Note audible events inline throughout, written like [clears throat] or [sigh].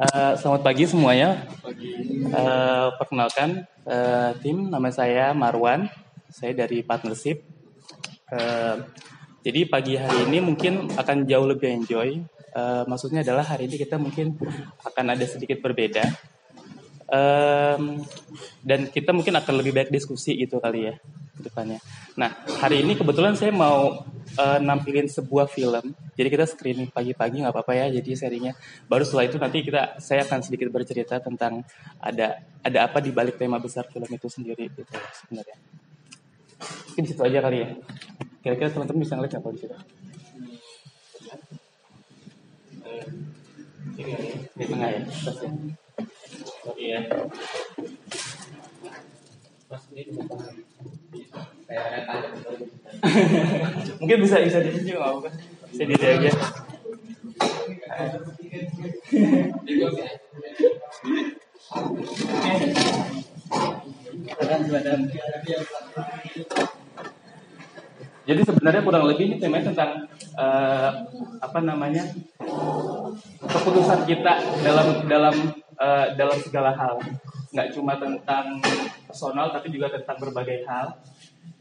Uh, selamat pagi semuanya. Uh, perkenalkan uh, tim, nama saya Marwan. Saya dari partnership. Uh, jadi pagi hari ini mungkin akan jauh lebih enjoy. Uh, maksudnya adalah hari ini kita mungkin akan ada sedikit berbeda. Um, dan kita mungkin akan lebih baik diskusi itu kali ya depannya. Nah hari ini kebetulan saya mau uh, nampilin sebuah film. Jadi kita screening pagi-pagi nggak apa-apa ya. Jadi serinya. Baru setelah itu nanti kita saya akan sedikit bercerita tentang ada ada apa di balik tema besar film itu sendiri gitu sebenarnya. Mungkin situ aja kali ya. Kira-kira teman-teman bisa ngeliat apa di situ? Di tengah ya. Oke ya. Mas ini [laughs] Mungkin bisa bisa di sini mau kan? Aja. Jadi sebenarnya kurang lebih ini temanya tentang uh, apa namanya keputusan kita dalam dalam uh, dalam segala hal, nggak cuma tentang personal tapi juga tentang berbagai hal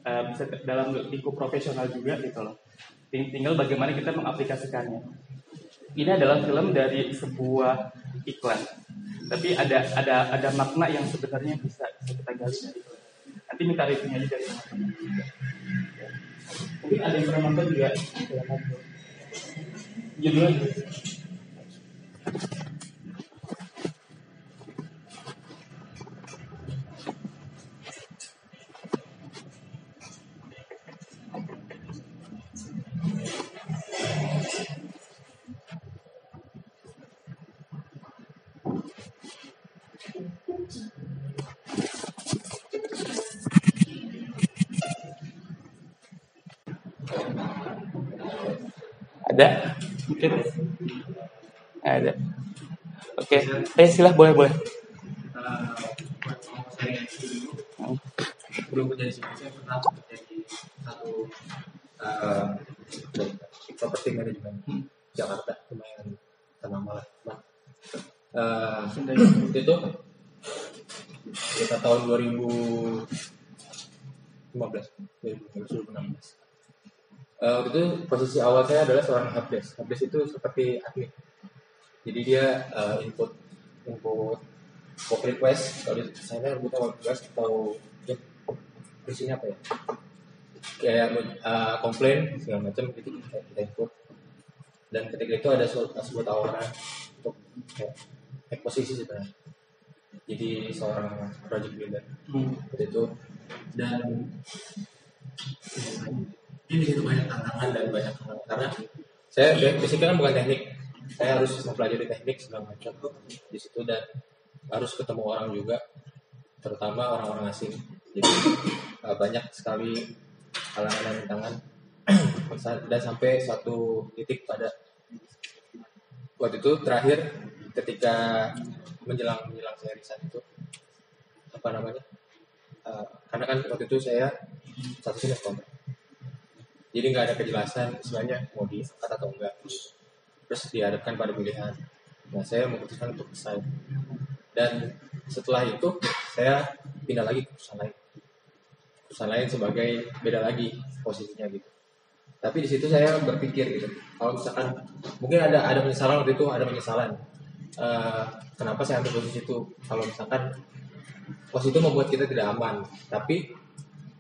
uh, bisa dalam lingkup profesional juga gitu loh. Tinggal bagaimana kita mengaplikasikannya. Ini adalah film dari sebuah iklan, tapi ada ada ada makna yang sebenarnya bisa, bisa kita gali dari. Nanti minta reviewnya aja dari teman-teman. Mungkin ada yang pernah nonton juga. Judulnya Ada? Mungkin? Ada. Oke, okay. eh silah boleh boleh. Belum menjadi saya pernah menjadi satu properti manajemen Jakarta lumayan ternama lah. Uh, itu kita tahun 2015 2016 uh, waktu itu posisi awal saya adalah seorang helpdesk. Helpdesk itu seperti admin. Jadi dia uh, input input work request kalau di sana kita work request atau ya, isinya apa ya kayak uh, komplain segala macam itu kita, kita input dan ketika itu ada sebuah, sebuah tawaran untuk kayak naik posisi sebenarnya jadi seorang project builder hmm. seperti itu dan ini itu banyak tantangan dan banyak hal karena saya basicnya kan bukan teknik. Saya harus mempelajari teknik segala macam di situ dan harus ketemu orang juga terutama orang-orang asing. Jadi uh, banyak sekali halangan dan tantangan. [clears throat] Dan sampai satu titik pada waktu itu terakhir ketika menjelang menjelang saya resign itu apa namanya uh, karena kan waktu itu saya satu kontrak jadi nggak ada kejelasan sebenarnya mau diangkat atau enggak terus dihadapkan pada pilihan. Nah saya memutuskan untuk resign. Dan setelah itu saya pindah lagi ke perusahaan lain. Perusahaan lain sebagai beda lagi posisinya gitu. Tapi di situ saya berpikir gitu. Kalau misalkan mungkin ada ada penyesalan waktu itu ada penyesalan. Uh, kenapa saya ambil posisi itu? Kalau misalkan posisi itu membuat kita tidak aman. Tapi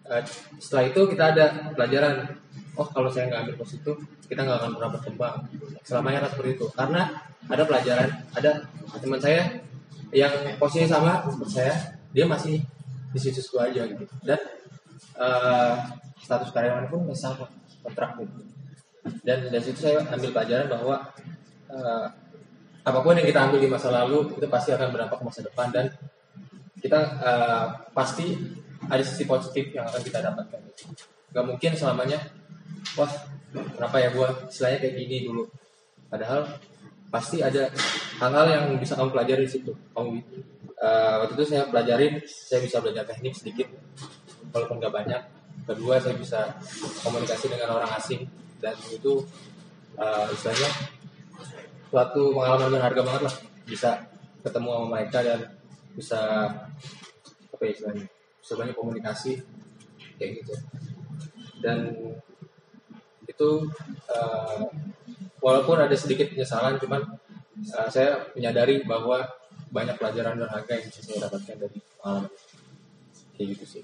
uh, setelah itu kita ada pelajaran oh kalau saya nggak ambil pos itu kita nggak akan pernah berkembang. Selamanya akan seperti itu. Karena ada pelajaran ada teman saya yang posisinya sama seperti saya dia masih di situ situ aja gitu. Dan uh, status karyawan pun masih sama kontrak gitu dan dari situ saya ambil pelajaran bahwa uh, apa pun yang kita ambil di masa lalu itu pasti akan berdampak ke masa depan dan kita uh, pasti ada sisi positif yang akan kita dapatkan. Gak mungkin selamanya wah kenapa ya gue istilahnya kayak gini dulu? Padahal pasti ada hal-hal yang bisa kamu pelajari di situ. Kamu uh, waktu itu saya pelajarin saya bisa belajar teknik sedikit walaupun nggak banyak. Kedua saya bisa komunikasi dengan orang asing. Dan itu uh, istilahnya suatu pengalaman berharga banget lah. Bisa ketemu sama mereka dan bisa apa ya istilahnya bisa banyak komunikasi kayak gitu. Dan itu uh, walaupun ada sedikit penyesalan cuman uh, saya menyadari bahwa banyak pelajaran berharga yang bisa saya dapatkan dari pengalaman. Kayak gitu sih.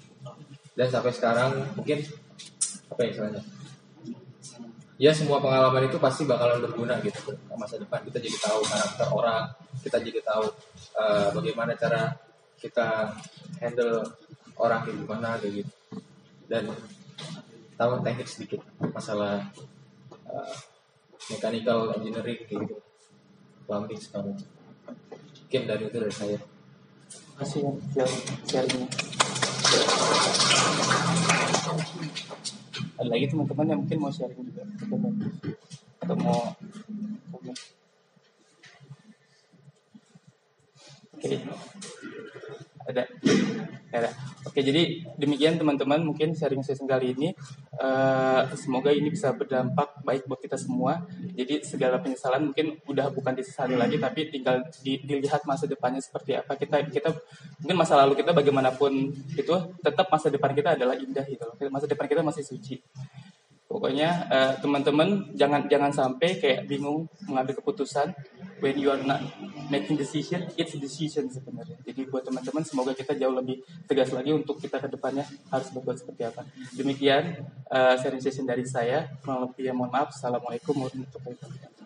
Dan sampai sekarang mungkin apa ya istilahnya? Ya semua pengalaman itu pasti bakalan berguna gitu masa depan. Kita jadi tahu karakter orang kita jadi tahu uh, bagaimana cara kita handle orang kayak gimana gitu. Dan tahu teknik sedikit masalah uh, mechanical engineering gitu. Plumbing segala macam mungkin dari itu dari saya. Terima kasih sharingnya. Ada lagi teman-teman yang mungkin mau sharing juga? Atau mau oke. Okay. ada. Ada oke jadi demikian teman-teman mungkin sharing session kali ini. Uh, semoga ini bisa berdampak baik buat kita semua. Jadi segala penyesalan mungkin udah bukan disesali lagi tapi tinggal di, dilihat masa depannya seperti apa. Kita kita mungkin masa lalu kita bagaimanapun itu tetap masa depan kita adalah indah gitu masa depan kita masih suci. Pokoknya uh, teman-teman jangan jangan sampai kayak bingung mengambil keputusan when you are not making decision, it's decision sebenarnya. Jadi buat teman-teman semoga kita jauh lebih tegas lagi untuk kita ke depannya harus berbuat seperti apa. Demikian uh, sharing session dari saya. Kurang lebih ya mohon maaf. Assalamualaikum warahmatullahi wabarakatuh.